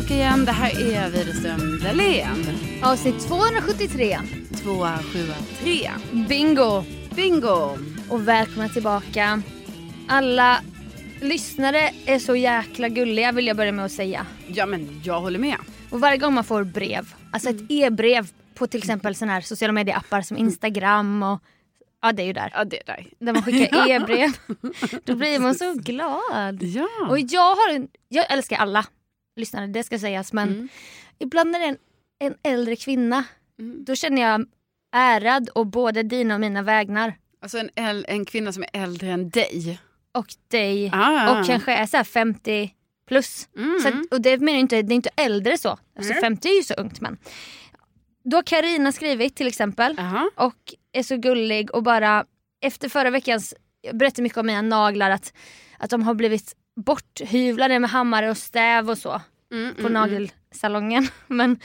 tillbaka igen. Det här är Widerström Dahlén. Avsnitt 273. Tvåa, sjua, tre. Bingo! Bingo! Och välkomna tillbaka. Alla lyssnare är så jäkla gulliga vill jag börja med att säga. Ja men jag håller med. Och varje gång man får brev, alltså ett e-brev på till exempel såna här sociala medieappar som Instagram och Ja det är ju där. Ja det är där. Där man skickar e-brev. Då blir man så glad. Ja. Och jag har en, jag älskar alla lyssnare, det ska sägas men Mm. ibland när det är en, en äldre kvinna Mm. då känner jag ärad och både dina och mina vägnar. Alltså en, en kvinna som är äldre än dig. Och dig. Ah. Och kanske är så här 50 plus. Mm. Så och det menar jag inte, det är inte äldre så. Alltså Mm. 50 är ju så ungt men. Då har Karina skrivit till exempel Jaha. och är så gullig och bara efter förra veckans, jag berättade mycket om mina naglar att, att de har blivit borthyvlade med hammare och stäv och så Mm, på mm, nagelsalongen. Men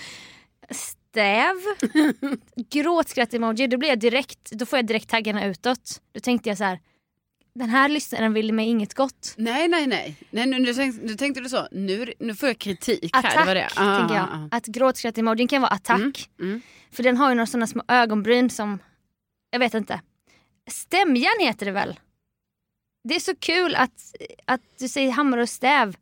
stäv, gråtskratt-emoji, då blir jag direkt, då får jag direkt taggarna utåt. Då tänkte jag så här. den här lyssnaren vill mig inget gott. Nej nej nej. nej nu, nu, tänkte, nu tänkte du så. Nu, nu får jag kritik här. Attack Det var det. Ah, tänker jag. ah, ah. Att gråtskratt-emojin kan vara attack. Mm, mm. För den har ju några sådana små ögonbryn som, jag vet inte. Stämjärn heter det väl? Det är så kul att, att du säger hammare och stäv.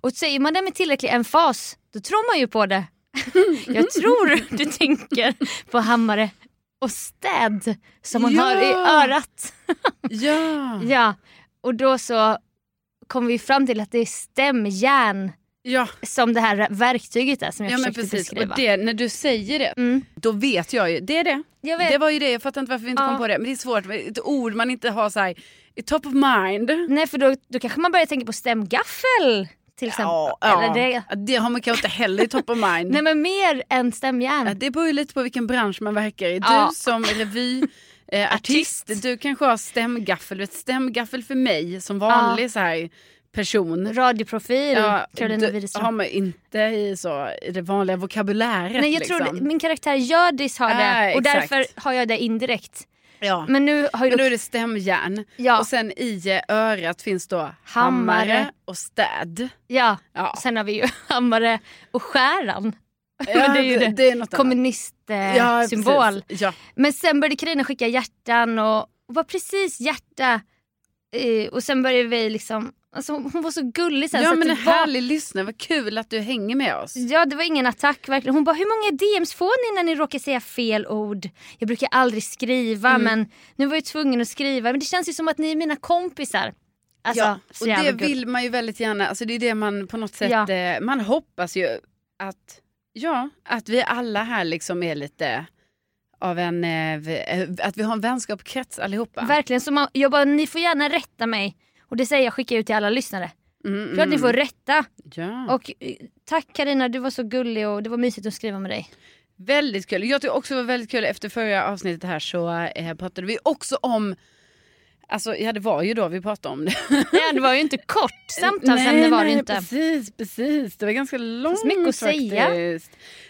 Och säger man det med tillräcklig emfas, då tror man ju på det. Jag tror du tänker på hammare och städ som man Ja. har i örat. Ja. Ja, och då så kom vi fram till att det är stämjärn Ja. som det här verktyget är som jag ja försökte precis. beskriva. Och det, när du säger det, Mm. då vet jag ju. Det är det. Det var ju det. Jag fattar inte varför vi inte Ja. kom på det. Men det är svårt. Ett ord man inte har så här, i top of mind. Nej för då, då kanske man börjar tänka på stämgaffel till exempel. Ja, ja. det. Ja, det har man kanske inte heller i top of mind. Nej men mer än stämjärn. Ja, det beror ju lite på vilken bransch man verkar i. Du Ja. som revyartist, eh, artist, du kanske har stämgaffel. Du vet, stämgaffel för mig som vanlig så här person. Radioprofil, Ja, Carolina du Widerström. har man inte i, så, i det vanliga vokabuläret. Nej jag liksom. tror min karaktär Hjördis har det Ah, och exakt. därför har jag det indirekt. ja. Men nu har Men då, då är det stämjärn. Ja. Och sen i eh, örat finns då hammare, Hammare. och städ. ja, Ja. sen har vi ju hammare och skäran. Ja, Men det är ju det. det är Kommunistsymbol. precis. Ja. Men sen började Carina skicka hjärtan och, och var precis hjärta. Eh, och sen började vi liksom, alltså hon var så gullig sen. ja så men en det var, härlig lyssnare, vad kul att du hänger med oss. Ja det var ingen attack verkligen. Hon bara hur många DMs får ni när ni råkar säga fel ord? Jag brukar aldrig skriva Mm. men nu var jag tvungen att skriva. Men det känns ju som att ni är mina kompisar. Alltså, ja, och det gulligt. vill man ju väldigt gärna, alltså det är det man på något sätt, Ja. eh, man hoppas ju att, ja, att vi alla här liksom är lite av en, eh, eh, att vi har en vänskapskrets allihopa. Verkligen, så man, jag bara, ni får gärna rätta mig. Och det säger jag skickar ut till alla lyssnare. Mm, Klart ni får rätta. Ja. Och eh, tack Karina du var så gullig och det var mysigt att skriva med dig. Väldigt kul. Jag tycker också det var väldigt kul efter förra avsnittet här så eh, pratade vi också om Alltså ja det var ju då vi pratade om det. Ja, det var ju inte kort samtalsämne var det nej, inte. precis, precis. Det var ganska långt mycket att säga.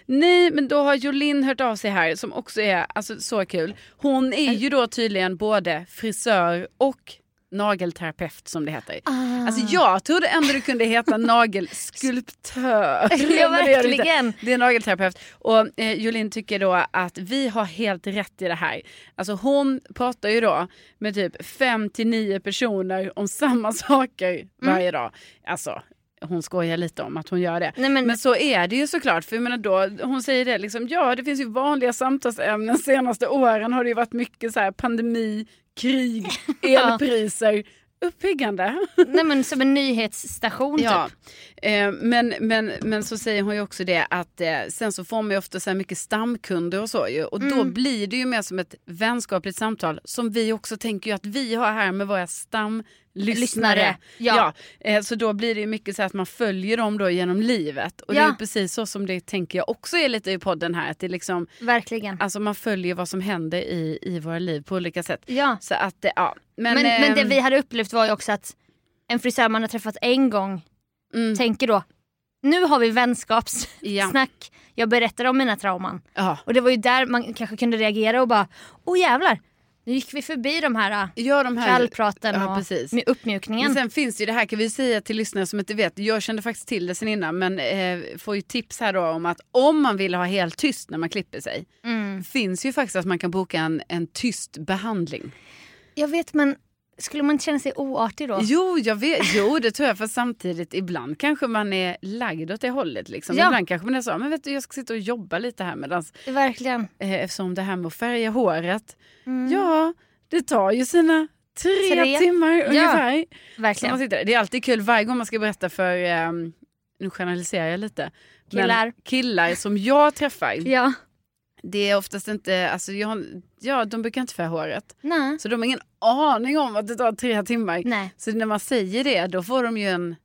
Nej men då har Jolin hört av sig här som också är alltså, så kul. Hon är ju då tydligen både frisör och nagelterapeut som det heter. Ah. Alltså jag trodde ändå det kunde heta nagelskulptör. Ja, verkligen. Det är nagelterapeut. Och eh, Jolin tycker då att vi har helt rätt i det här. Alltså hon pratar ju då med typ 5 till 9 personer om samma saker Mm. varje dag. Alltså hon skojar lite om att hon gör det. Nej, men, Men så är det ju såklart. För jag menar då, hon säger det liksom, ja det finns ju vanliga samtalsämnen. Senaste åren har det ju varit mycket så här pandemi, krig, elpriser. Uppiggande. nej, men som en nyhetsstation Ja, typ. Eh, men, men, men så säger hon ju också det att eh, sen så får man ju ofta så här mycket stamkunder och så ju. Och då Mm. blir det ju mer som ett vänskapligt samtal som vi också tänker ju att vi har här med våra stamlyssnare. Lyssnare, ja. eh, så då blir det ju mycket så att man följer dem då genom livet. Och det är Ja. precis så som det tänker jag också är lite i podden här. Att det liksom, Verkligen. alltså man följer vad som händer i, i våra liv på olika sätt. Ja. Så att, eh, ja. Men, Men, men det ehm, vi hade upplevt var ju också att en frisör man har träffat en gång mm, tänker då nu har vi vänskapssnack. Ja. Jag berättar om mina trauman. ja. Och det var ju där man kanske kunde reagera och bara åh jävlar. Nu gick vi förbi de här, äh, Ja, de här kallpraten ja, och precis. med uppmjukningen. Men sen finns det ju det här kan vi säga till lyssnare som inte vet. Jag kände faktiskt till det sen innan men eh, får ju tips här då om att om man vill ha helt tyst när man klipper sig. Mm. Finns ju faktiskt att man kan boka en, en tyst behandling. Jag vet men skulle man inte känna sig oartig då? Jo, jag vet, jo det tror jag för samtidigt ibland kanske man är lagd åt det hållet. Liksom. Ja. Ibland kanske man är så, men vet du jag ska sitta och jobba lite här medans, Verkligen. eh, eftersom det här med att färga håret. Mm. Ja, det tar ju sina tre, Tre. timmar ungefär. Så Verkligen. man sitter, där. det är alltid kul varje gång man ska berätta för, ehm, nu generaliserar jag lite, Killar. killar som jag träffar. Ja. Det är oftast inte, alltså jag, ja de brukar inte färga håret. Nej. Så de har ingen aning om att det tar tre timmar. Nej. Så när man säger det då får de ju en,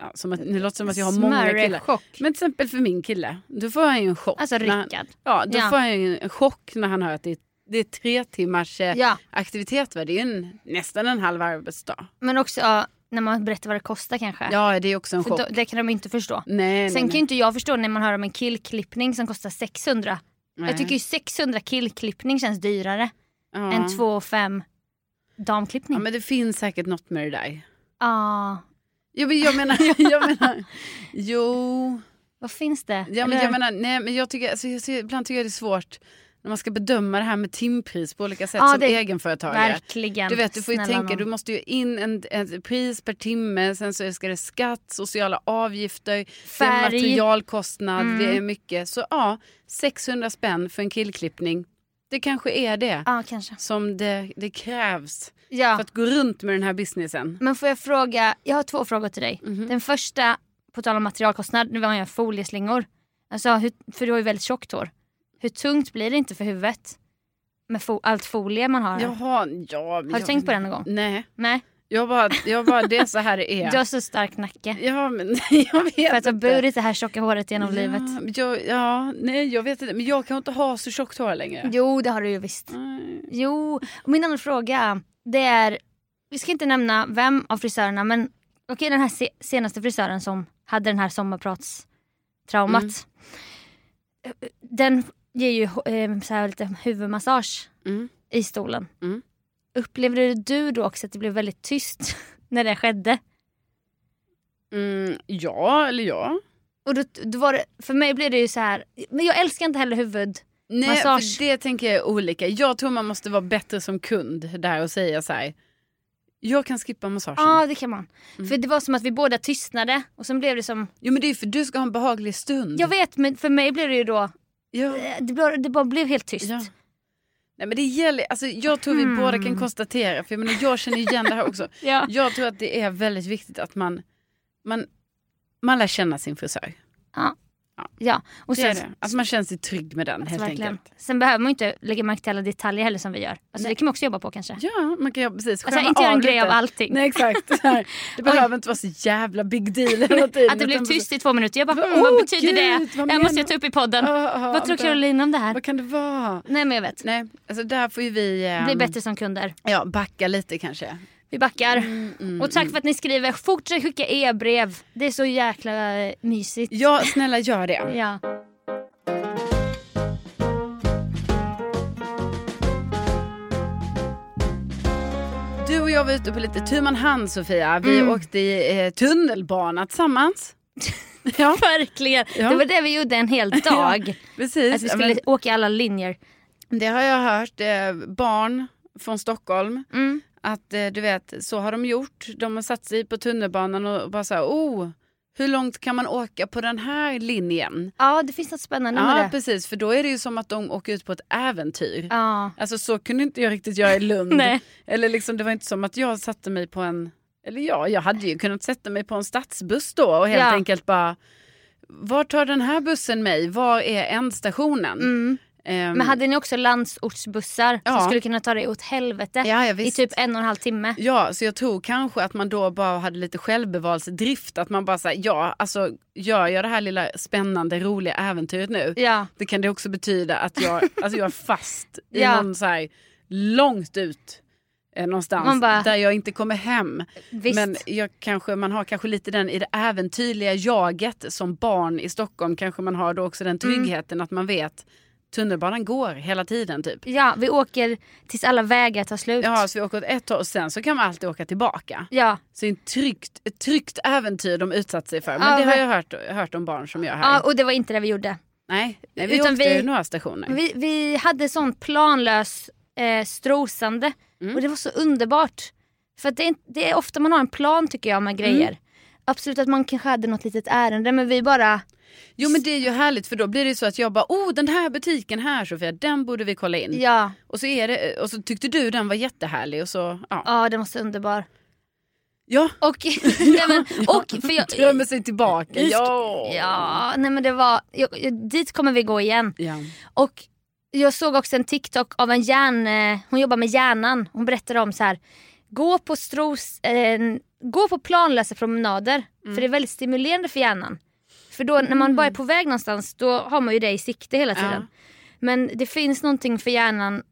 ja, som att, nu låter det som att jag har många killar. chock. Men till exempel för min kille, då får han ju en chock. Alltså när han, Rickard. ja, då Ja. får han ju en chock när han hör att det är, det är tre timmars eh, Ja. aktivitet. Va? Det är en, nästan en halv arbetsdag. Men också ja, när man berättar vad det kostar kanske. Ja, det är också en chock. då, det kan de inte förstå. Nej, Sen nej, kan nej. inte jag förstå när man hör om en killklippning som kostar 600. Nej. Jag tycker ju 600 killklippning känns dyrare ja. än 2 5 Ja, damklippning. men det finns säkert något med det där. Ah, Jo, men jag menar, jag menar, jo, vad finns det? ja, men Eller- jag menar, nej men jag tycker, alltså, jag, ibland tycker jag det är svårt när man ska bedöma det här med timpris på olika sätt Ja, som det- egenföretagare. Verkligen. Du vet, du får ju tänka, nån. du måste ju in en, ett pris per timme, sen så ska det skatt, sociala avgifter, det är Färg. materialkostnad, Mm. det är mycket. Så ja, 600 spänn för en killklippning, det kanske är det Ja, kanske. som det, det krävs Ja. för att gå runt med den här businessen. Men får jag fråga, jag har två frågor till dig. Mhm. Den första, på tal om materialkostnad, nu var jag folieslingor. Alltså, hur, för du har ju väldigt tjockt hår. Hur tungt blir det inte för huvudet? Med fo- allt folie man har. Jaha, ja. Har du jag- tänkt på det någon gång? Nej, Nej, jag bara, jag bara det är så här det är. du har så stark nacke. Ja, men jag vet För att ha inte. burit det här tjocka håret genom livet. Ja, jag, ja, nej jag vet inte. Men jag kan inte ha så tjockt hår längre. Jo, det har du ju visst. Nej. Jo, och min andra fråga det är, vi ska inte nämna vem av frisörerna men okej den här se- senaste frisören som hade den här sommarpratstraumat. Mm. Den ger ju eh, så här lite huvudmassage Mm. i stolen. Mm. Upplevde du då också att det blev väldigt tyst när det skedde? Mm, ja, eller ja. Och då, då var det, för mig blev det ju så här, men jag älskar inte heller huvud. Nej, Massage. för det tänker jag är olika. Jag tror man måste vara bättre som kund där och säga så här. Jag kan skippa massagen. Ja det kan man. Mm. För det var som att vi båda tystnade och sen blev det som, Jo men det är för du ska ha en behaglig stund. jag vet men för mig blev det ju då, Ja. eh, det, bara, det bara blev helt tyst. Ja. Nej men det gäller, alltså jag tror vi Hmm. båda kan konstatera, för jag, menar, jag känner igen det här också. Ja. Jag tror att det är väldigt viktigt att man, man, man lär känna sin frisör. Ja. Och Det är sen, det. Att man känner sig trygg med den alltså, helt verkligen. enkelt. sen behöver man inte lägga märke till alla detaljer heller som vi gör. Alltså, Nej. det kan man också jobba på kanske. Ja, man kan göra precis. Alltså, inte göra en grej av allting. Nej exakt. Här. Det behöver inte vara så jävla big deal hela tiden. Att det blev utan tyst i två minuter. Jag bara, mm, vad betyder Gud, det? vad Det här måste jag ta upp i podden. "Ah, ah, vad tror. Caroline om det här? Vad kan det vara? Nej men jag vet. Nej, alltså där får ju vi ehm, Bli bättre som kunder. ja, backa lite kanske. Vi backar. mm, och tack för att ni skriver. Fortsätt skicka e-brev. Det är så jäkla eh, mysigt. Ja, snälla gör det. Ja. Du och jag var ute på lite tu man hand Sofia. Vi Mm. åkte i eh, tunnelbana tillsammans. ja, Verkligen. Ja. Det var det vi gjorde en hel dag. precis. Att vi Ja, skulle men åka alla linjer. det har jag hört. Eh, barn från Stockholm. Mm. Att eh, du vet, så har de gjort. De har satt sig på tunnelbanan och bara så här, oh, hur långt kan man åka på den här linjen? Ja det finns något spännande Ja, med det. precis. För då är det ju som att de åker ut på ett äventyr. Ja. Alltså så kunde inte jag riktigt göra i Lund. Nej. Eller liksom, det var inte som att jag satte mig på en... Eller ja, jag hade ju kunnat sätta mig på en stadsbuss då och helt Ja. enkelt bara... Var tar den här bussen mig? Var är ändstationen? Mm. Ehm, Men hade ni också landsortsbussar Ja. som skulle kunna ta dig åt helvete ja, i typ en och en halv timme? Ja, så jag tror kanske att man då bara hade lite självbevarelsedrift. Att man bara säger ja, alltså gör jag det här lilla spännande, roliga äventyret nu. Ja. Det kan det också betyda att jag, alltså jag är fast i Ja. någon så här långt ut eh, någonstans bara- där jag inte kommer hem. Visst. Men jag kanske, man har kanske lite den i det äventyrliga jaget som barn i Stockholm kanske man har då också den tryggheten att man vet tunnelbanan går hela tiden typ. Ja, vi åker tills alla vägar tar slut. Ja, så vi åker åt ett håll och sen så kan man alltid åka tillbaka. Ja, Så det är en tryggt, ett tryggt äventyr de utsatt sig för. Men Ja, det har jag hört, hört om barn som gör här. ja, och det var inte det vi gjorde. Nej, nej, vi Utan åkte vi- några stationer. Vi, vi hade sån planlös eh, strosande Mm. och det var så underbart. För att det, är, det är ofta man har en plan tycker jag med grejer. Mm. Absolut att man kanske hade något litet ärende men vi bara, Jo men det är ju härligt för då blir det så att jag bara, oh den här butiken här Sofia, den borde vi kolla in. ja, Och, så är det, och så tyckte du den var jättehärlig och så, ja. ja den var så underbar. Ja, Och, nej, men, och för jag, drömmer sig tillbaka. Ja. ja, nej men det var, jag, dit kommer vi gå igen. ja. Och jag såg också en TikTok av en hjärn, eh, hon jobbar med hjärnan. Hon berättade om så här, gå på stros, eh, gå på planlösa promenader. Mm. För det är väldigt stimulerande för hjärnan. För då när man bara är på väg någonstans då har man ju det i sikte hela tiden. Ja. Men det finns någonting för hjärnan,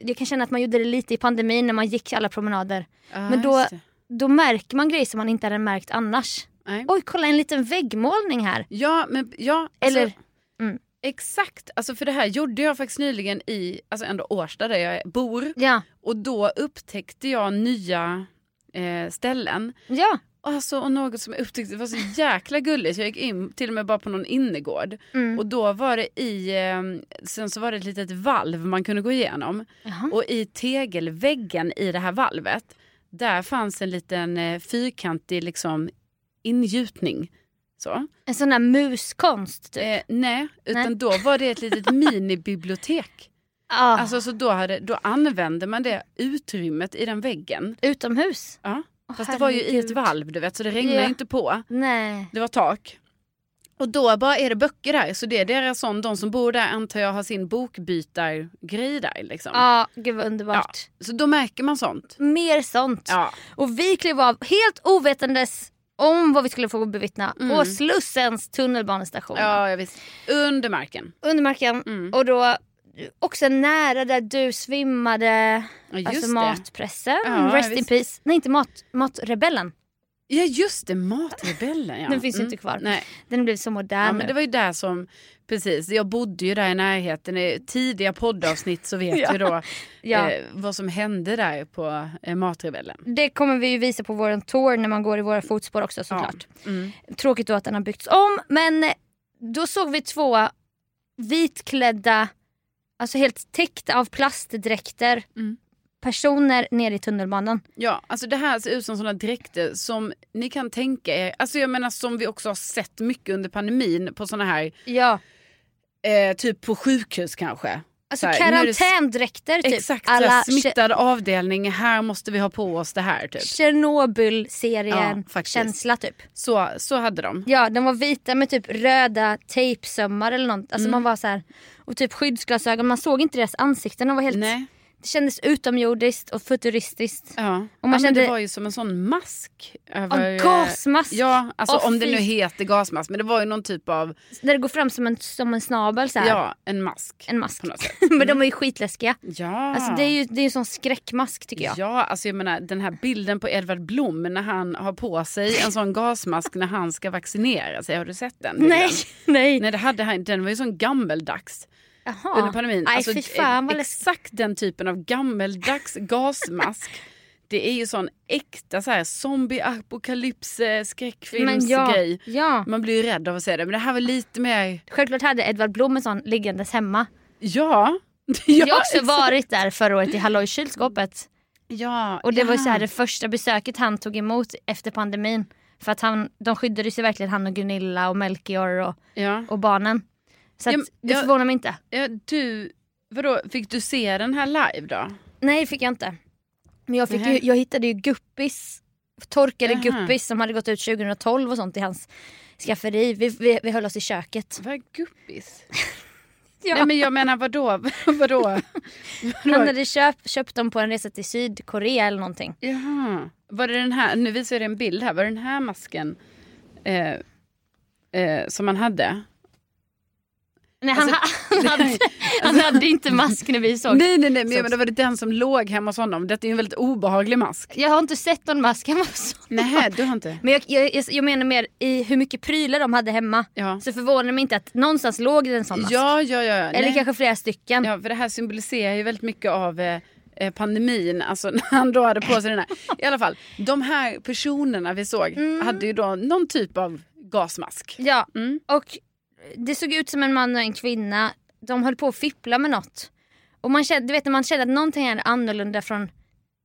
jag kan känna att man gjorde det lite i pandemin när man gick alla promenader. Ja, Men då-. Då märker man grejer som man inte hade märkt annars. Nej. Oj kolla en liten väggmålning här. Ja, men ja. Alltså, Eller, mm. Exakt, alltså för det här gjorde jag faktiskt nyligen i alltså ändå Årsta där jag bor. ja, Och då upptäckte jag nya eh, ställen. ja. Alltså, och något som jag upptäckte var så jäkla gulligt. Jag gick in till och med bara på någon innergård. Mm. Och då var det i, eh, sen så var det ett litet valv man kunde gå igenom. Jaha. Och i tegelväggen i det här valvet, där fanns en liten eh, fyrkantig liksom ingjutning. Så. En sån där muskonst typ. Eh, nej, utan Nej. då var det ett litet minibibliotek. Ah, Alltså, så då, hade, då använde man det utrymmet i den väggen. utomhus. Ja. Fast det var ju i ett herregud. valv du vet, så det regnade Ja. inte på. Nej. Det var tak. Och då bara är det böcker där. Så det är deras sån, de som bor där antar jag har sin bokbytargrej där. Liksom. Ja, gud vad underbart. Så då märker man sånt. Mer sånt. Ja. Och vi klev av helt ovetandes om vad vi skulle få bevittna Mm. på Slussens tunnelbanestation. Ja, jag visst. Under marken. Undermarken. Mm. Och då också nära där du svimmade. Ja, alltså det. matpressen. Ja, Rest in peace. Nej inte mat, matrebellen. Ja, just det. Matrebellen. Ja. Den finns ju inte kvar. Nej. Den blev så modern Ja, men det var ju där som, precis, jag bodde ju där i närheten. I tidiga poddavsnitt så vet Ja. vi då Ja. eh, vad som hände där på eh, Matrebellen. Det kommer vi ju visa på vår tour när man går i våra fotspår också såklart. Mm. Tråkigt då att den har byggts om men då såg vi två vitklädda, alltså helt täckta av plastdräkter Mm. personer nere i tunnelbanan. Ja, alltså det här ser ut som sådana dräkter som ni kan tänka er, alltså jag menar som vi också har sett mycket under pandemin på sådana här, Ja. eh, typ på sjukhus kanske. Alltså karantändräkter typ. Exakt, Alla smittad avdelning, här måste vi ha på oss det här typ. Tjernobyl-serien Ja, typ. Så, så hade de. Ja, de var vita med typ röda tejpsömmar eller något. Alltså Mm. man var så här, och typ skyddsglasögon. Man såg inte deras ansikten. De var helt, Nej. Det kändes utomjordiskt och futuristiskt. Ja. Och ja, man det kände- var ju som en sån mask. Över, Ja, gasmask. Ja, alltså Åh, om det fy. nu heter gasmask. Men det var ju någon typ av, Där det går fram som en, som en snabel så här. ja, en mask. En mask. Men de är ju skitläskiga. Ja. Alltså det är ju det är en sån skräckmask tycker jag. Ja, alltså jag menar den här bilden på Edvard Blom när han har på sig en sån gasmask när han ska vaccinera sig. Har du sett den? bilden? Nej, nej. Nej, det hade han, den var ju sån gammeldags Jaha. under pandemin. Nej Alltså, fan eh, exakt den typen av gammeldags gasmask. Det är ju sån äkta så här, zombie-apokalyps Men ja, skräckfilmsgrej. ja. Man blir ju rädd av att se det. Men det här var lite mer, Självklart hade Edvard Blom en sån liggandes hemma. ja. Jag ja, har varit där förra året i Hallå i kylskåpet. ja, Och det var ja. så här det första besöket han tog emot efter pandemin. För att han, de skyddade sig verkligen han och Gunilla och Melchior och, Ja. och barnen. Så att, Ja, men- det ja. förvånar mig inte. ja, du, vadå, fick du se den här live då? Nej det fick jag inte. Men jag, fick ju, jag hittade ju guppis, torkade Jaha. guppis som hade gått ut 2012 och sånt i hans skafferi. Vi, vi, vi höll oss i köket. Vad är guppis? Ja. Nej men jag menar vadå? vadå? Han vadå? hade köpt, köpt dem på en resa till Sydkorea eller någonting. Jaha. Var det den här, nu visar jag dig en bild här, var det den här masken eh, eh, som man hade? Nej, han, han, hade, han hade inte mask när vi såg. Nej nej nej men menar, var det den som låg hemma hos honom? Detta är ju en väldigt obehaglig mask. Jag har inte sett någon mask hemma hos honom. Nej du har inte? Men jag, jag, jag, jag menar mer i hur mycket prylar de hade hemma. Ja. Så förvånar det mig inte att någonstans låg det en sån mask. Ja ja ja. Eller nej. kanske flera stycken. Ja för det här symboliserar ju väldigt mycket av eh, eh, pandemin, alltså när han då hade på sig den här. I alla fall, de här personerna vi såg hade ju då någon typ av gasmask. Ja, Mm. och det såg ut som en man och en kvinna. De höll på att fippla med något. Och man kände, du vet när man känner att någonting är annorlunda från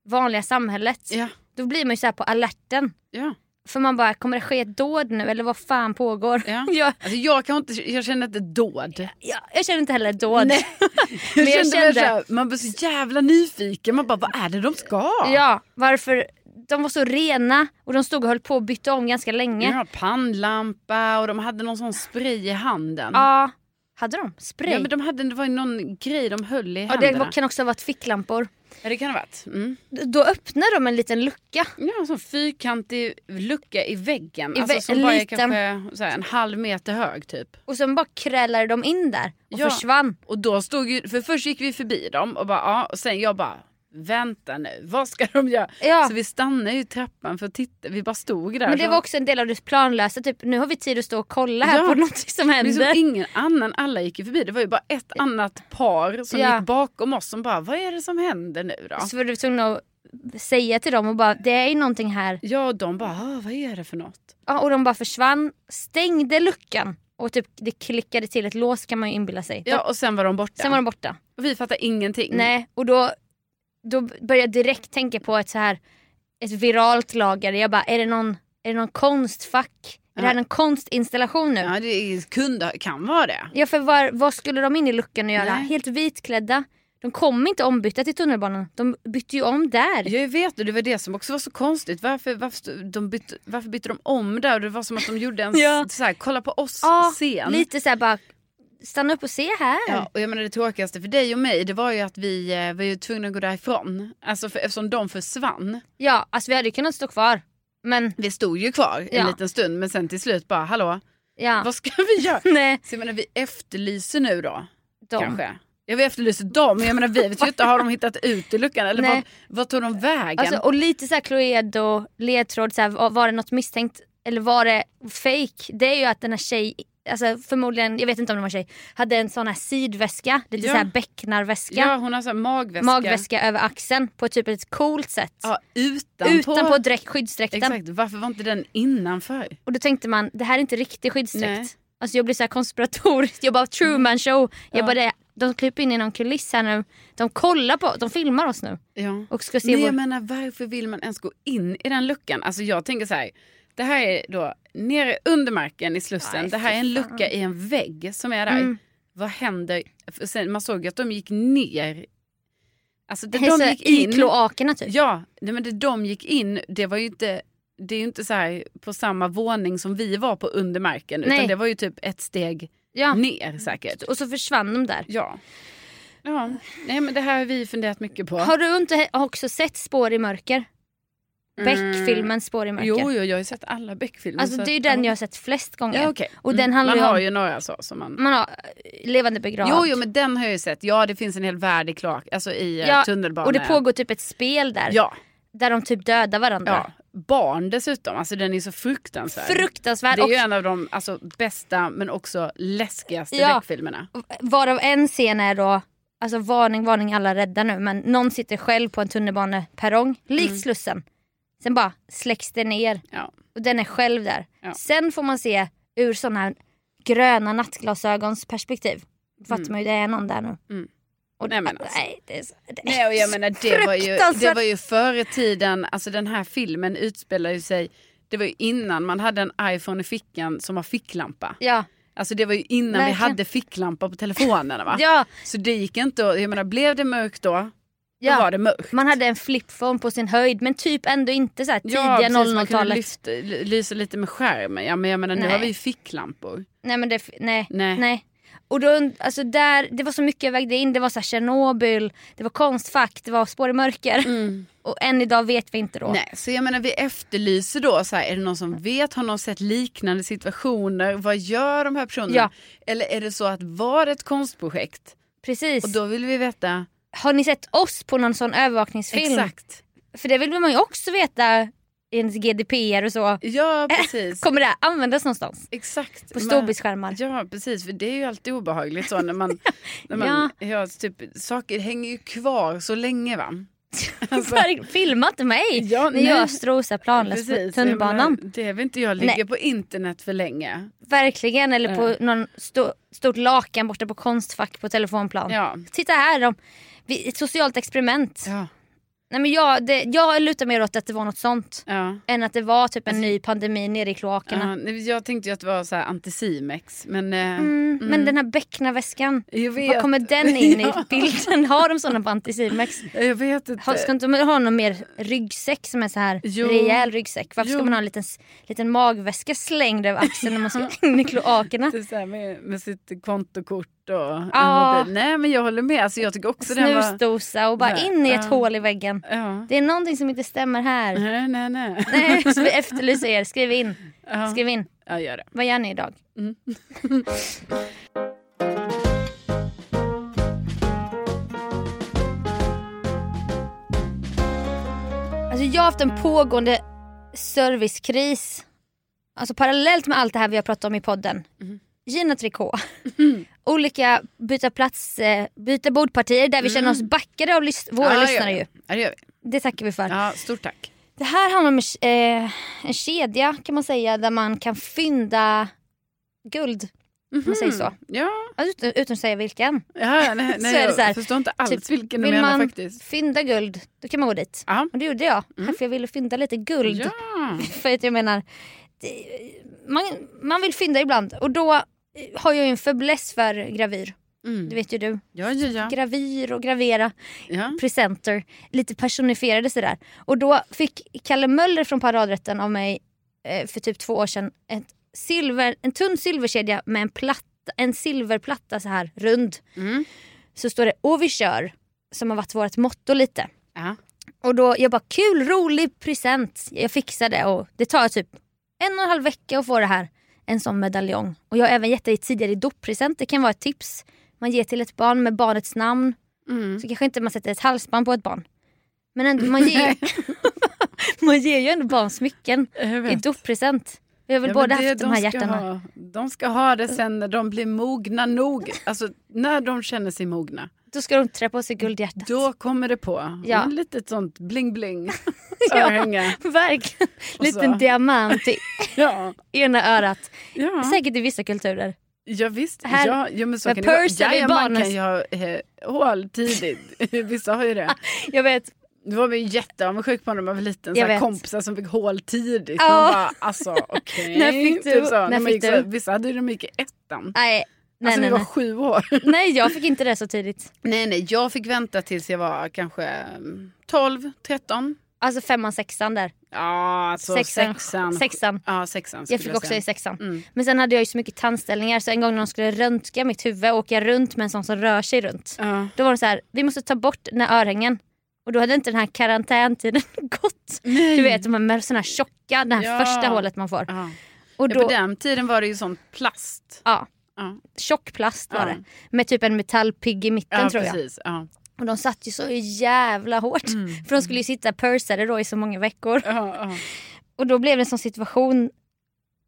vanliga samhället. Ja, Då blir man ju så här på alerten. ja. För man bara, kommer det ske ett dåd nu eller vad fan pågår? Ja. jag, Alltså jag kan inte, jag känner inte dåd. jag, jag känner inte heller dåd. Nej. Men jag kände kände- här, man blir så jävla nyfiken. Man bara, vad är det de ska? Ja, varför? De var så rena och de stod och höll på att byta om ganska länge. Ja, pannlampa och de hade någon sån spray i handen. Ja, hade de? Spray? Ja, men de hade, det var ju någon grej de höll i Ja, händerna. det kan också ha varit ficklampor. Ja, det kan ha varit. Mm. Då öppnade de en liten lucka. Ja, en sån fyrkantig lucka i väggen. I alltså, vä- som en bara är kanske så här, en halv meter hög typ. Och sen bara krälade de in där och Ja. försvann. Och då stod ju, för först gick vi förbi dem och bara ja, och sen jag bara vänta nu, vad ska de göra? Ja. Så vi stannade ju i trappan för att titta, vi bara stod där. Men det var också en del av det planlösa. Typ, nu har vi tid att stå och kolla här Ja. på något som händer. som ingen annan, alla gick ju förbi. Det var ju bara ett annat par som Ja. gick bakom oss som bara, vad är det som händer nu då? Så var du tvungen att säga till dem och bara, det är ju någonting här. Ja, och de bara, "Ah, vad är det för något? Ja, och de bara försvann, stängde luckan och typ det klickade till ett lås kan man ju inbilla sig. Ja, och sen var de borta. Sen var de borta. Och vi fattade ingenting. Nej, och då, då började jag direkt tänka på ett så här ett viralt lager. Jag bara, är det någon, är det någon konstfack? Är det här en konstinstallation nu? Ja, det kunde, kan vara det. Ja för var, vad skulle de in i luckan och göra? Nej. Helt vitklädda. De kom inte ombytta till tunnelbanan. De bytte ju om där. Jag vet och det var det som också var så konstigt. Varför, varför, de bytte, varför bytte de om där? Det var som att de gjorde en Ja. så här, kolla på oss Ja, scen. lite så här bara, stanna upp och se här. Ja, och jag menar det tråkigaste för dig och mig det var ju att vi eh, var ju tvungna att gå därifrån. Alltså för, eftersom de försvann. Ja, alltså vi hade ju kunnat stå kvar. Men Vi stod ju kvar en Ja. liten stund men sen till slut bara hallå ja, vad ska vi göra? nej. Så jag menar vi efterlyser nu då De. kanske. Ja vi efterlyser dem, jag menar vi vet ju inte, har de hittat ut i luckan eller Nej. vad, vad tog de vägen? Alltså, och lite så här Cluedo, ledtråd, så här, var- var det något misstänkt eller var det fake? Det är ju att den här tjej, alltså förmodligen, jag vet inte om det var en tjej, hade en sån här sidväska, lite Ja. så här becknarväska. ja hon har så magväska. magväska över axeln på typ ett coolt sätt. Ja, utanpå. Utanpå dräck, skyddsdräkten. Exakt, varför var inte den innanför? Och då tänkte man, det här är inte riktig skyddsdräkt. Nej. Alltså jag blir så här konspiratorisk, jag bara Truman show. Jag Ja. bara de kryper in i någon kuliss här nu. De kollar på, de filmar oss nu. Ja. Och ska se Men vår... jag menar varför vill man ens gå in i den luckan? Alltså jag tänker så här. Det här är då nere under marken i Slussen. Aj, det här är en lucka i en vägg som är där. Mm. Vad händer? Sen, man såg ju att de gick ner. Alltså det, Det de gick I in. kloakerna typ. Ja, nej, men det de gick in det var ju inte det är ju inte så här på samma våning som vi var på under marken. Utan Nej. det var ju typ ett steg Ja. ner säkert. Och så försvann de där. Ja. Ja, nej men det här har vi funderat mycket på. Har du inte också sett Spår i mörker? Mm. Beck-filmen Spår i mörker. Jo, jo, jag har ju sett alla Beck-filmer. Alltså så det är den ja. jag har sett flest gånger. Ja, okej. Och den Mm. handlar Man har om- ju några så som man... Man har eh, levande begravd. Jo, jo, men den har jag ju sett. Ja, det finns en hel värld i kloak, alltså i Ja, ja, tunnelbanan. och det pågår typ ett spel där. Ja, Där de typ dödar varandra. ja. Barn dessutom, alltså den är så fruktansvärd. Fruktansvärt. Det är Och ju en av de alltså, bästa men också läskigaste Ja. Beck-filmerna. Varav en scen är då, alltså varning, varning alla rädda nu, men någon sitter själv på en tunnelbaneperrong, likt Mm. Slussen. Sen bara släcks det ner Ja. och den är själv där. Ja. Sen får man se ur sådana här gröna nattglasögons perspektiv. Då fattar man ju det är någon där nu. Mm. Och Nej, men alltså. nej, det är, så- det är Nej, och jag menar, det var, ju, det var ju förr i tiden, alltså den här filmen utspelar ju sig, det var ju innan man hade en iPhone i fickan som har ficklampa. Ja, Alltså det var ju innan vi Verkligen. hade ficklampa på telefonerna va? ja, Så det gick inte att, jag menar blev det mörkt då ja. var det mörkt. Man hade en flipphone på sin höjd men typ ändå inte så här tidiga Ja, precis, man kunde 00-talet. lyfta, l- lysa lite med skärmen. Ja, men jag menar nu Nej. har vi ju ficklampor. Nej men det, nej, Nej. nej. Och då, alltså där, det var så mycket jag vägde in. Det var så här Tjernobyl, det var konstfack, det var spår i mörker. Mm. Och än idag vet vi inte då. Nej, så jag menar vi efterlyser då, så här, är det någon som vet, har någon sett liknande situationer, vad gör de här personerna? Ja. Eller är det så att var det ett konstprojekt? Precis. Och då vill vi veta Har ni sett oss på någon sån övervakningsfilm? exakt. För det vill man ju också veta enligt GDPR och så. Ja precis. Kommer det användas någonstans? Exakt. På storbildsskärmar? Ja precis, för det är ju alltid obehagligt så när man, när man ja. typ, saker hänger ju kvar så länge va. Alltså, Filma inte mig Ja, när jag strosar planlöst på tunnelbanan. det vill inte jag ligga Nej. på internet för länge. Verkligen, eller på Ja. någon sto, stort lakan borta på Konstfack på telefonplan. Ja. Titta här, de, vi, ett socialt experiment. Ja. Nej, men jag, det, jag lutar mer åt att det var något sånt. Ja. Än att det var typ en ny pandemi nere i kloakerna. Ja, jag tänkte ju att det var så här anticimex men eh, Mm, Men den här becknarväskan, var kommer den in Ja. i bilden? Har de sådana på Anticimex? Jag vet inte. Har, ska inte man ha någon mer ryggsäck som är så här Jo. rejäl ryggsäck? Varför Jo. ska man ha en liten, liten magväska slängd över axeln när man ska in i kloakerna? Det är så här med, med sitt kontokort och mobil. Nej men jag håller med, alltså, jag tycker också var... Snusdosa och bara Nej, in i ett ja. hål i väggen. Ja. Det är någonting som inte stämmer här. Nej nej nej. Nej, så vi efterlyser er. Skriv in. Skriv in. Ja gör det. Vad gör ni idag? Alltså jag har haft en pågående servicekris. Alltså parallellt med allt det här vi har pratat om i podden. Mm. Gina Tricot. Olika byta plats, eh, byta bordpartier där vi känner oss backade av lys- våra Mm. ja, lyssnare ju. Ja det gör vi. Det tackar vi för. Ja stort tack. Det här handlar om eh, en kedja kan man säga där man kan fynda guld. Om man säger så. Ja, Ja, Utan, utan att säga vilken. ja nej, nej jag här, förstår inte alls typ, vilken du Vill menar man faktiskt. fynda guld då kan man gå dit. Ja. Och det gjorde jag. För jag ville fynda lite guld. Ja. För att jag menar, det, man, man vill fynda ibland. Och då har jag ju en fäbless för gravyr. Mm. Det vet ju du. ja, ja, ja. Gravyr och gravera. ja. presenter, lite personifierade sådär. Och då fick Kalle Möller från Paradrätten av mig eh, för typ två år sedan ett silver, en tunn silverkedja med en, platta, en silverplatta så här rund. Mm. Så står det och vi kör som har varit vårt motto lite. ja. Och då jag bara kul, rolig present. Jag fixar det och det tar typ en och en halv vecka att få det här. En sån medaljong. Och jag har även gett dig tidigare i doppresent. Det kan vara ett tips. Man ger till ett barn med barnets namn. Mm. Så kanske inte man sätter ett halsband på ett barn. Men ändå, man, ger, man ger ju ändå barn smycken i doppresent. Vi har väl Ja, båda haft de här ska hjärtarna. Ha, de ska ha det sen när de blir mogna nog. Alltså när de känner sig mogna. Då ska de trä på sig guldhjärtat. Då kommer det på. Ja. En litet sånt bling-bling. Ja. Örhänge. Verkligen. Och så- Liten diamant i Ja. ena örat. Ja. Säkert i vissa kulturer. ja visst. Här- ja, ja, men så kan det vara. Ja, man kan ju ha eh, hål tidigt. Vissa har ju det. Jag vet. Det var vi jätteavundsjuk på när man var liten. Så kompisar som fick hål tidigt. Ja. Man bara alltså okej. När fick du? Typ så. När När fick så, du? vissa hade ju de gick i ettan. Nej. Nej, Alltså nej, var nej. sju år. nej, jag fick inte det så tidigt. Nej nej jag fick vänta tills jag var kanske mm, 12, 13. Alltså femman, sexan där. Ja alltså Sexan. sexan. Sexan. Ja sexan Jag fick också i sexan. Mm. Men sen hade jag ju så mycket tandställningar så en gång när de skulle röntga mitt huvud och åka runt med en sån som rör sig runt. Ja. Då var det så här, vi måste ta bort den här örhängen. Och då hade inte den här karantäntiden gått. Nej. Du vet de här med såna här tjocka, det här Ja. första hålet man får. Ja. Och Ja, då, på den tiden var det ju sånt plast. ja, Ja, tjock plast var det. Med typ en metallpigg i mitten tror jag. Och de satt ju så jävla hårt. Mm. För de skulle ju sitta pursade då i så många veckor. Och då blev det en sån situation.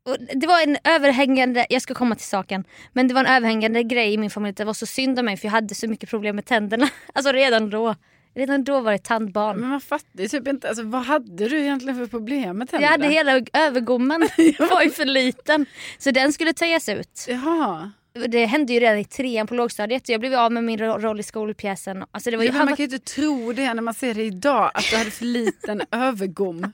Och det var en överhängande, jag ska komma till saken, men det var en överhängande grej i min familj det var så synd om mig för jag hade så mycket problem med tänderna. Alltså redan då. Redan då var det tandbarn. Men man fattar ju typ inte, alltså, vad hade du egentligen för problem med Jag tänderna? hade hela övergommen var ju för liten. Så den skulle töjas ut. Jaha. Det hände ju redan i trean på lågstadiet. Jag blev av med min ro- roll i skolpjäsen. Alltså det var ju, Ja, man kan ju inte tro det när man ser det idag, att du hade för liten övergom.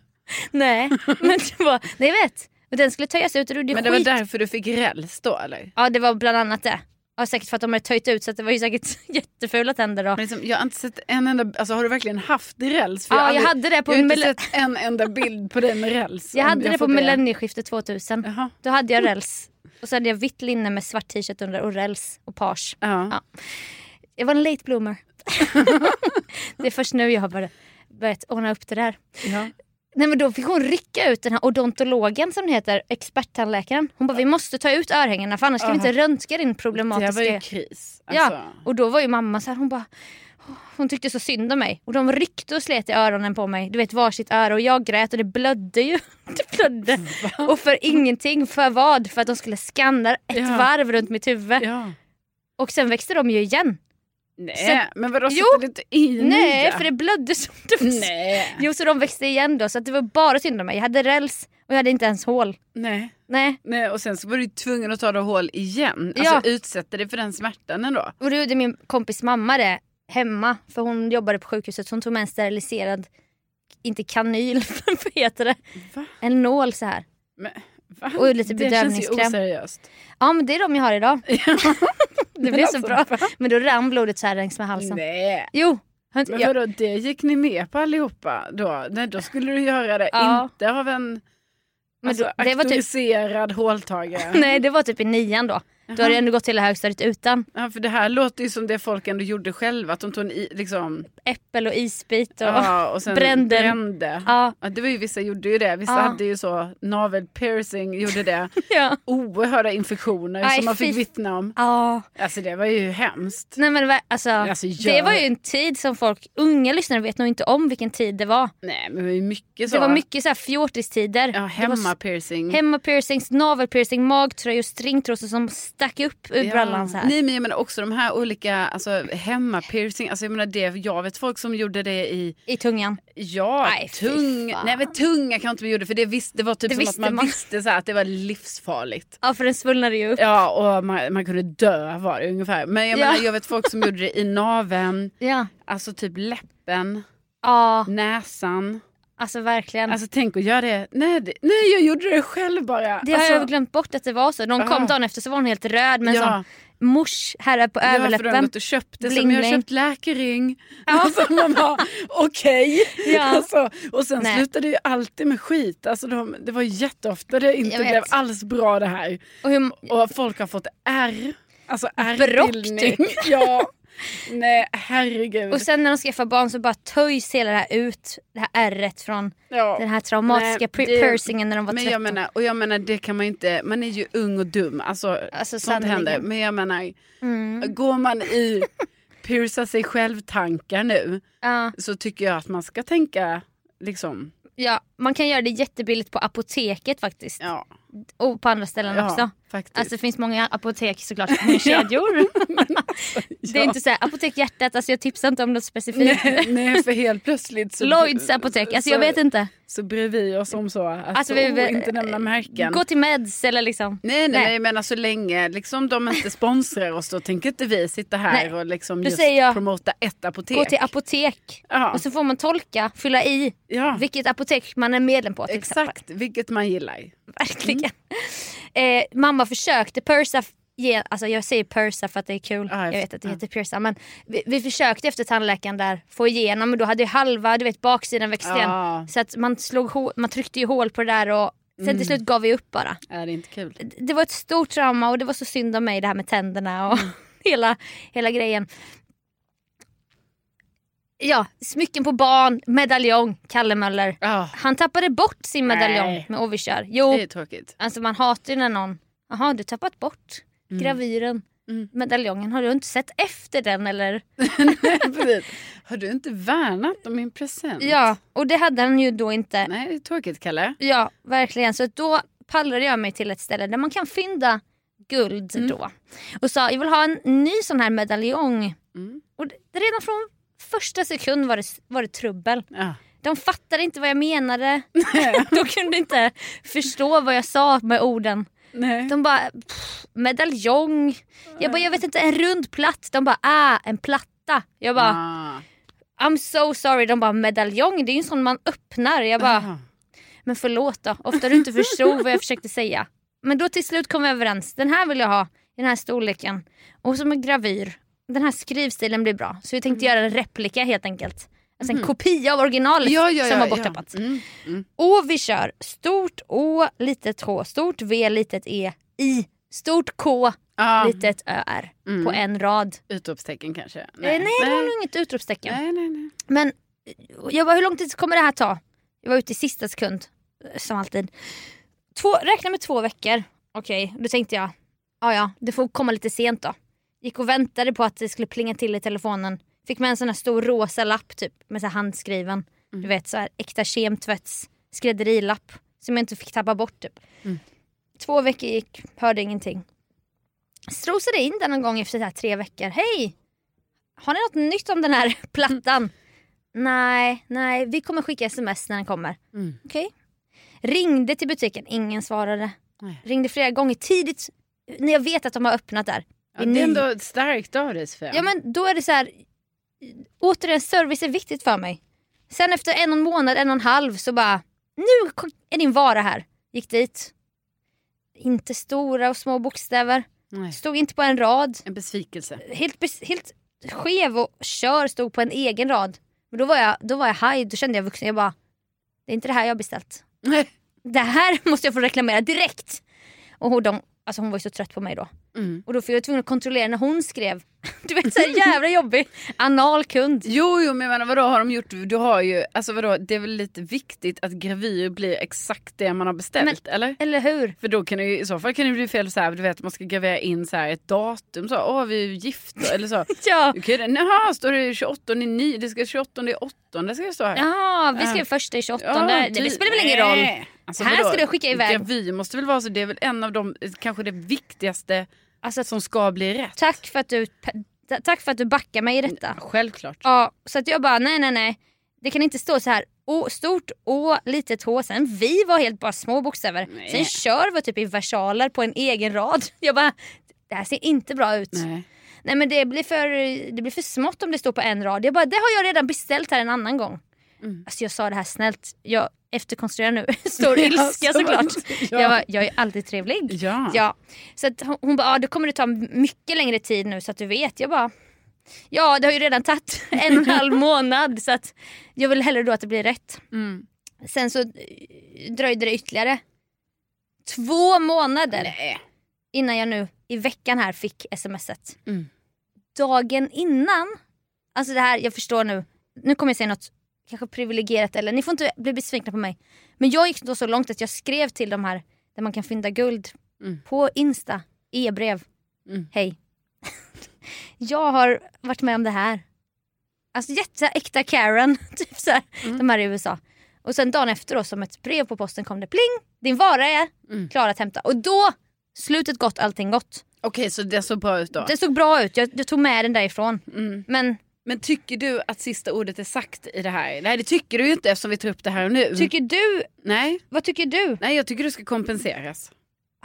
Nej, men det var, nej jag vet. Men den skulle töjas ut och det, Men det var skit. därför du fick räls då eller? Ja det var bland annat det. Ja, säkert för att de hade töjt ut så det var ju säkert jättefula tänder då. Liksom, jag har inte sett en enda, alltså har du verkligen haft räls? För Ja, har jag aldrig- hade det på jag har inte sett en enda bild på dig med räls. Jag hade det på millennieskiftet 2000. Jaha. Då hade jag räls. Och så hade jag vitt linne med svart t-shirt under och räls och page. Ja. Ja. Jag var en late bloomer. det är först nu jag har börjat, börjat ordna upp det där. Ja. Nej men då fick hon rycka ut den här odontologen som det heter, experttandläkaren. Hon bara vi måste ta ut örhängena för annars kan vi inte röntga din Det problematiska... var ju kris. Ja, Alltså. och då var ju mamma så här, hon bara hon tyckte så synd om mig och de ryckte och slet i öronen på mig. Du vet varsitt öra och jag grät och det blödde ju. Det blödde. Och för ingenting, för vad? För att de skulle skanna ett Ja. varv runt mitt huvud. Ja. Och sen växte de ju igen. Nej, men vadå Jo. sätter du inte i Nej, nya? för det blödde som det var. Nej. Jo, så de växte igen då. Så att det var bara synd om mig. Jag hade räls och jag hade inte ens hål. Nej. Nej. Nej, och sen så var du tvungen att ta det hål igen. Alltså Ja. utsätta dig för den smärtan ändå. Och då gjorde min kompis mamma det hemma. För hon jobbade på sjukhuset så hon tog med en steriliserad, inte kanyl, vad heter det? Va? En nål så här. Men, va? Och lite det känns ju bedövningskräm. oseriöst. Ja men det är de jag har idag. Det Men blir så alltså, bra. Men då rann blodet så här längs med halsen. Nej. Jo. Men vadå, det gick ni med på allihopa då? Nej, då skulle du göra det, Ja. inte av en Men alltså, då- det var typ- håltagare. Nej det var typ i nian då. Då hade jag ändå gått hela högstadiet utan Ja, för det här låter ju som det folk ändå gjorde själva, att de tog en i, liksom, äppel och isbit. Och, ja, och brände. brände. ja, Ja, det var ju, vissa gjorde ju det, vissa Ja. hade ju så navelpiercing, gjorde det. ja. Oerhörda infektioner Aj, som man fick vittna om. ja. Alltså det var ju hemskt. Nej men alltså, Alltså, det jag- var ju en tid som folk, unga lyssnare vet nog inte om vilken tid det var. Nej men det var mycket så. Det var mycket så här fjortistider. Ja, Det var hemma piercing. Hemma piercings, navelpiercing, magtröjor, stringtrosor som stack upp ur brallan så här. Nej men jag menar också de här olika alltså, hemma piercing. Alltså jag menar det, jag vet folk som gjorde det i, I tungan. ja fy tung, nej men tunga kanske inte vi gjorde för det, visst, det var typ Det som att visste man, man. visste så här, att det var livsfarligt. Ja för den svullnade ju upp. Ja och man, man kunde dö var det ungefär. Men jag Ja. menar jag vet folk som gjorde det i naveln, Ja. alltså typ läppen, Ja, näsan. Alltså verkligen. Alltså tänk att göra det. Nej, det, nej jag gjorde det själv bara. det har alltså, jag glömt bort att det var så. De kom dagen efter så var hon helt röd med ja. sån mors här på Ja, för de har överläppen. gått och köpt det Bling, som jag har bling. köpt läkering. Ja. Alltså man bara okej. Ja. Alltså, och sen Nej. slutade det ju alltid med skit. Alltså de, det var jätteofta det inte blev alls bra det här. Och hur, Och folk har fått R. Alltså Brock, R-bildning. typ. Ja. Nej herregud. och sen när de skaffar barn så bara töjs hela det här ut, det här ärret från ja. den här traumatiska Nej, det- piercingen när de var Men 13. jag menar, och jag menar det kan man ju inte, man är ju ung och dum. Alltså, Alltså, sånt händer. Men jag menar, Mm. går man i pierca sig själv-tankar nu Ja. så tycker jag att man ska tänka liksom, Ja, man kan göra det jättebilligt på apoteket faktiskt. ja, Och på andra ställen ja också. Faktiskt. Alltså det finns många apotek såklart med kedjor. Det är inte så här, apotek hjärtat, alltså jag tipsar inte om något specifikt. nej, nej, för helt plötsligt så, Lloyds apotek, alltså jag så- vet inte. så bryr vi oss om så att Alltså, vi- oh, inte nämna märken. Gå till Meds eller liksom. Nej, nej, Nej. men så länge liksom, de inte sponsrar oss då tänker inte vi sitta här Nej. och liksom just jag, promota ett apotek. Gå till apotek. ja. Och så får man tolka, fylla i ja, vilket apotek man är medlem på till exempel. exakt, vilket man gillar. Verkligen. Eh, mamma försökte pursa, ge, alltså jag säger pursa för att det är kul. Ja, jag vet att det heter pierca. Men vi, vi försökte efter tandläkaren där få igenom men då hade ju halva, du vet baksidan växt igen. Ja, Så att man, slog, man tryckte ju hål på det där och sen Mm. till slut gav vi upp bara. är det inte kul? Det- Det var ett stort trauma och det var så synd om mig det här med tänderna och Mm. hela, hela grejen. Ja, smycken på barn, medaljong, Kalle Möller. Ja, Han tappade bort sin medaljong Nej. med Ovikör. Jo, det är tråkigt. alltså man hatar ju när någon, jaha du tappat bort Mm. gravyren, Mm. medaljongen. Har du inte sett efter den eller? Nej. Har du inte värnat om min present? Ja, och det hade han ju då inte. Nej, det är tråkigt Kalle. Ja, verkligen. Så då pallrade jag mig till ett ställe där man kan fynda guld Mm. då. Och sa jag vill ha en ny sån här medaljong. Mm. Och redan från första sekund var det, var det trubbel. Ja. De fattade inte vad jag menade. De kunde inte förstå vad jag sa med orden. Nej. De bara, pff, medaljong. Jag bara, jag vet inte, en rund platt. De bara, ah, en platta. Jag bara, Ah. I'm so sorry. De bara, medaljong, det är ju en sån man öppnar. Jag bara, Ah. men förlåt då. Ofta du inte förstod vad jag försökte säga. Men då till slut kom vi överens. Den här vill jag ha i den här storleken. Och som en gravyr. Den här skrivstilen blir bra. Så vi tänkte göra en replika helt enkelt. Alltså en kopia av originalet Ja, ja, ja, som var borttappat. Mm. Mm. Och vi kör stort Å, litet H, stort V, litet E, I, Stort K, Ja. litet ÖR Mm. på en rad. Utropstecken kanske? Nej, nej, det var nog inget utropstecken. nej, nej, nej. Men jag bara, hur lång tid kommer det här ta? Jag var ute i sista sekund, eh, som alltid. Två, räkna med två veckor. Okej, då tänkte jag, ja ja, det får komma lite sent då. Gick och väntade på att det skulle plinga till i telefonen. Fick med en sån här stor rosa lapp typ, med så handskriven. Du vet så här äkta kemtvätts skrädderilapp. Som jag inte fick tappa bort typ. Mm. Två veckor gick, hörde ingenting. Strosade in den någon gång efter här tre veckor. Hej! Har ni något nytt om den här plattan? Nej, nej, vi kommer skicka sms när den kommer. Mm. Okej. Ringde till butiken, ingen svarade. Nej. Ringde flera gånger tidigt när jag vet att de har öppnat där. Ja, det är ändå starkt av dig Sofia. Ja men då är det så här. Återigen service är viktigt för mig. Sen efter en och en månad, en och en halv så bara nu är din vara här. Gick dit. Inte stora och små bokstäver. Nej. Stod inte på en rad. En besvikelse. Helt, helt skev och kör stod på en egen rad. Men då var jag, då var jag high, då kände jag vuxen. Jag bara, det är inte det här jag har beställt. Nej. Det här måste jag få reklamera direkt. Och hon, de, alltså hon var ju så trött på mig då. Mm. Och då var jag tvungen att kontrollera när hon skrev. Du vet såhär jävla jobbig. Anal kund. Jo, jo, men menar, vadå har de gjort? Du har ju, alltså vadå, det är väl lite viktigt att gravyr blir exakt det man har beställt, eller? Eller hur? För då kan det ju, i så fall kan det bli fel så här, du vet man ska gravera in så här ett datum så, åh vi är ju gifta eller så. Ja. Det- Jaha, står det 28 i 9, det ska 28 i 8, det ska det stå här. Ja, vi skrev första i 28. Ja, det, det spelar väl ingen roll. Alltså, Här vadå? ska du skicka iväg. Gravyr måste väl vara så, det är väl en av de, kanske det viktigaste Alltså, som ska bli rätt. tack, för att du, ta- tack för att du backar mig i detta. Självklart. Ja, så att jag bara nej nej nej. Det kan inte stå så här Å, stort Å, litet H. Sen vi var helt bara små bokstäver. Nej. Sen kör var typ i versaler på en egen rad. Jag bara, det här ser inte bra ut. Nej, Nej. men det blir, för, det blir för smått om det står på en rad. Jag bara, det har jag redan beställt här en annan gång. Mm. Alltså jag sa det här snällt. Jag efterkonstruerar nu. Stor Ja, ilska så- såklart. ja. Jag, bara, jag är alltid trevlig. Ja. Ja. Så att hon, hon bara, ja, då kommer det ta mycket längre tid nu så att du vet. Jag bara, ja det har ju redan tagit en och en halv månad så att jag vill hellre då att det blir rätt. Mm. Sen så eh, dröjde det ytterligare två månader Nej. innan jag nu i veckan här fick smset. Mm. Dagen innan, alltså det här, jag förstår nu, nu kommer jag säga något kanske privilegierat eller ni får inte bli besvikna på mig. Men jag gick då så långt att jag skrev till de här där man kan fynda guld Mm. på Insta, e-brev. Mm. Hej. jag har varit med om det här. Alltså jätteäkta Karen, typ så här, Mm. de här i USA. Och sen dagen efter då som ett brev på posten kom det pling, din vara är Mm. klar att hämta. Och då, slutet gott, allting gott. Okej, så det såg bra ut då? Det såg bra ut, jag, jag tog med den därifrån. Mm. Men Men tycker du att sista ordet är sagt i det här? Nej det tycker du ju inte eftersom vi tar upp det här och nu. tycker du, Nej, vad tycker du? nej jag tycker du ska kompenseras.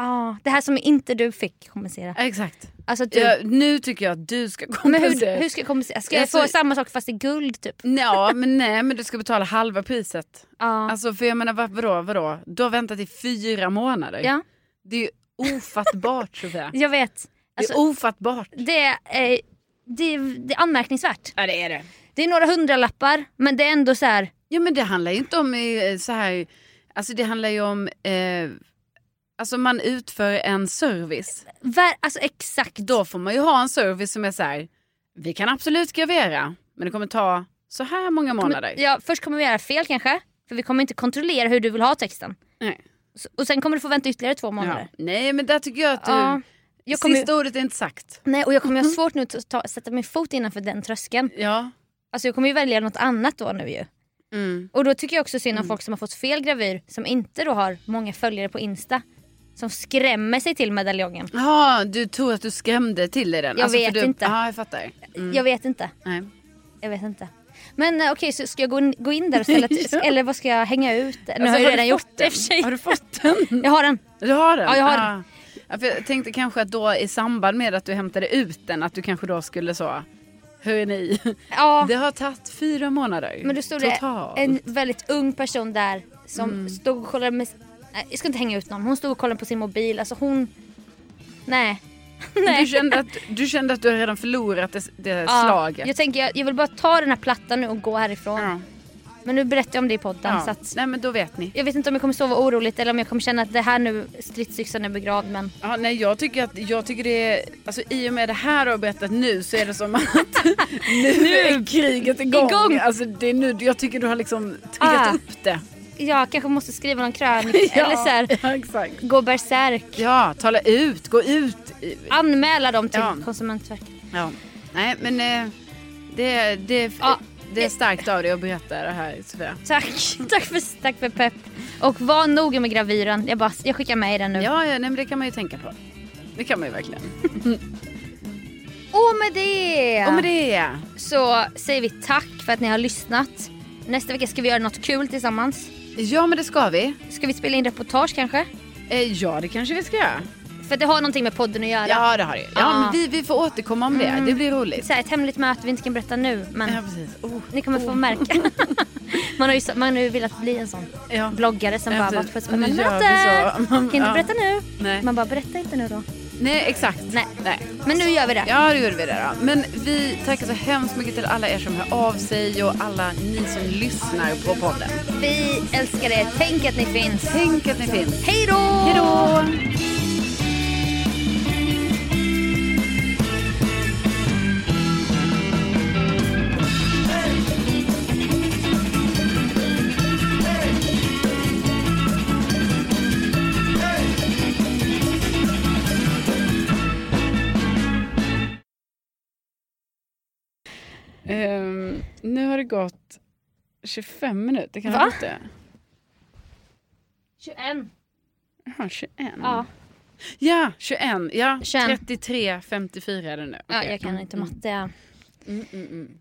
Ah, det här som inte du fick kompensera. Ja, Exakt. Alltså du, Ja, nu tycker jag att du ska men kompenseras. hur, hur ska jag kompensera? Ska jag Alltså- få samma sak fast i guld typ? Ja men nej men du ska betala halva priset. Ja. Alltså för jag menar vad- vadå, vadå? Du har väntat i fyra månader. ja, Det är ju ofattbart Sofia. jag vet. Det är Alltså, ofattbart. det, är, det, det är anmärkningsvärt. Ja det är det. Det är några hundralappar men det är ändå så här. Ja men det handlar ju inte om eh, så här, alltså det handlar ju om, eh, alltså man utför en service. Ver, alltså exakt. Då får man ju ha en service som är så här, vi kan absolut gravera men det kommer ta så här många månader. Ja, först kommer vi göra fel kanske. För vi kommer inte kontrollera hur du vill ha texten. Nej. Och sen kommer du få vänta ytterligare två Ja. månader. Nej men där tycker jag att du, Ja. Jag kommer, sista ordet är inte sagt. nej, och jag kommer ha svårt nu att ta, sätta min fot innanför den tröskeln. Ja. Alltså jag kommer ju välja något annat då nu ju. Mm. Och då tycker jag också synd om folk som har fått fel gravyr som inte då har många följare på Insta. Som skrämmer sig till medaljongen. Ja, du tror att du skrämde till dig den? Jag för vet du, inte. Ja, jag fattar. Mm. Jag vet inte. Nej. Jag vet inte. Men eh, okej, så ska jag gå in, gå in där och ställa Ja. Eller vad ska jag hänga ut? Nu Alltså, har jag redan gjort det i den? och för sig. Har du fått den? Jag har den. Du har den? Ja, jag har den. Ja, jag tänkte kanske att då i samband med att du hämtade ut den att du kanske då skulle så Hörni, Ja, det har tagit fyra månader. men då stod det totalt. en väldigt ung person där som Mm. stod och kollade med... Nej, jag ska inte hänga ut någon. Hon stod och kollade på sin mobil. Alltså hon... Nej. Du Nej. kände, att, du kände att du redan förlorat det, det Ja, slaget? jag tänker jag, jag vill bara ta den här plattan nu och gå härifrån. Ja. Men nu berättar jag om det i podden. Ja. Så att, Nej men då vet ni. jag vet inte om jag kommer sova oroligt eller om jag kommer känna att det här nu, stridsyxan är begravd. Men Ja, nej, jag tycker att jag tycker det är, alltså i och med det här du har berättat nu så är det som att nu är kriget igång. Igång. Alltså det är nu, jag tycker du har liksom triggat Ah. upp det. jag kanske måste skriva någon krönika eller så här, ja, gå bärsärk. Ja, tala ut, gå ut. Anmäla dem till Ja. Konsumentverket. Ja. Nej men eh, det, det, Ja. Det är starkt av dig att berätta det här Sofia. Tack, tack för, tack för pepp. Och var noga med gravyren. Jag, bara, jag skickar med den nu. Ja, ja nej, men det kan man ju tänka på. Det kan man ju verkligen. Och med det, Och med det. så säger vi tack för att ni har lyssnat. Nästa vecka ska vi göra något kul tillsammans. Ja men det ska vi. Ska vi spela in reportage kanske? Eh, ja det kanske vi ska göra. För det har någonting med podden att göra. Ja det har det Ja Ah. men vi, vi får återkomma om det. Mm. Det blir roligt. Så här, ett hemligt möte vi inte kan berätta nu men Ja precis. Oh. ni kommer få märka. man, har ju, så- man har ju velat bli en sån Ja. bloggare som Ja, bara varit på ett Och nu spännande gör möte. vi så. Man- Kan inte ja. berätta nu. Nej. Man bara berätta inte nu då. Nej exakt. Nej. Nej. Men nu gör vi det. Ja det gjorde vi det då. Men vi tackar så hemskt mycket till alla er som hör av sig och alla ni som lyssnar på podden. Vi älskar er. Tänk att ni finns. Tänk att ni finns. Hej då! Hej då! Gått 25 minuter. Kan Va? det? 21. Jaha, 21. Ja. Ja, 21. Ja, 21. 33, 54 är det nu. ja, Okej. jag kan inte Mm, matte. Mm, mm, mm.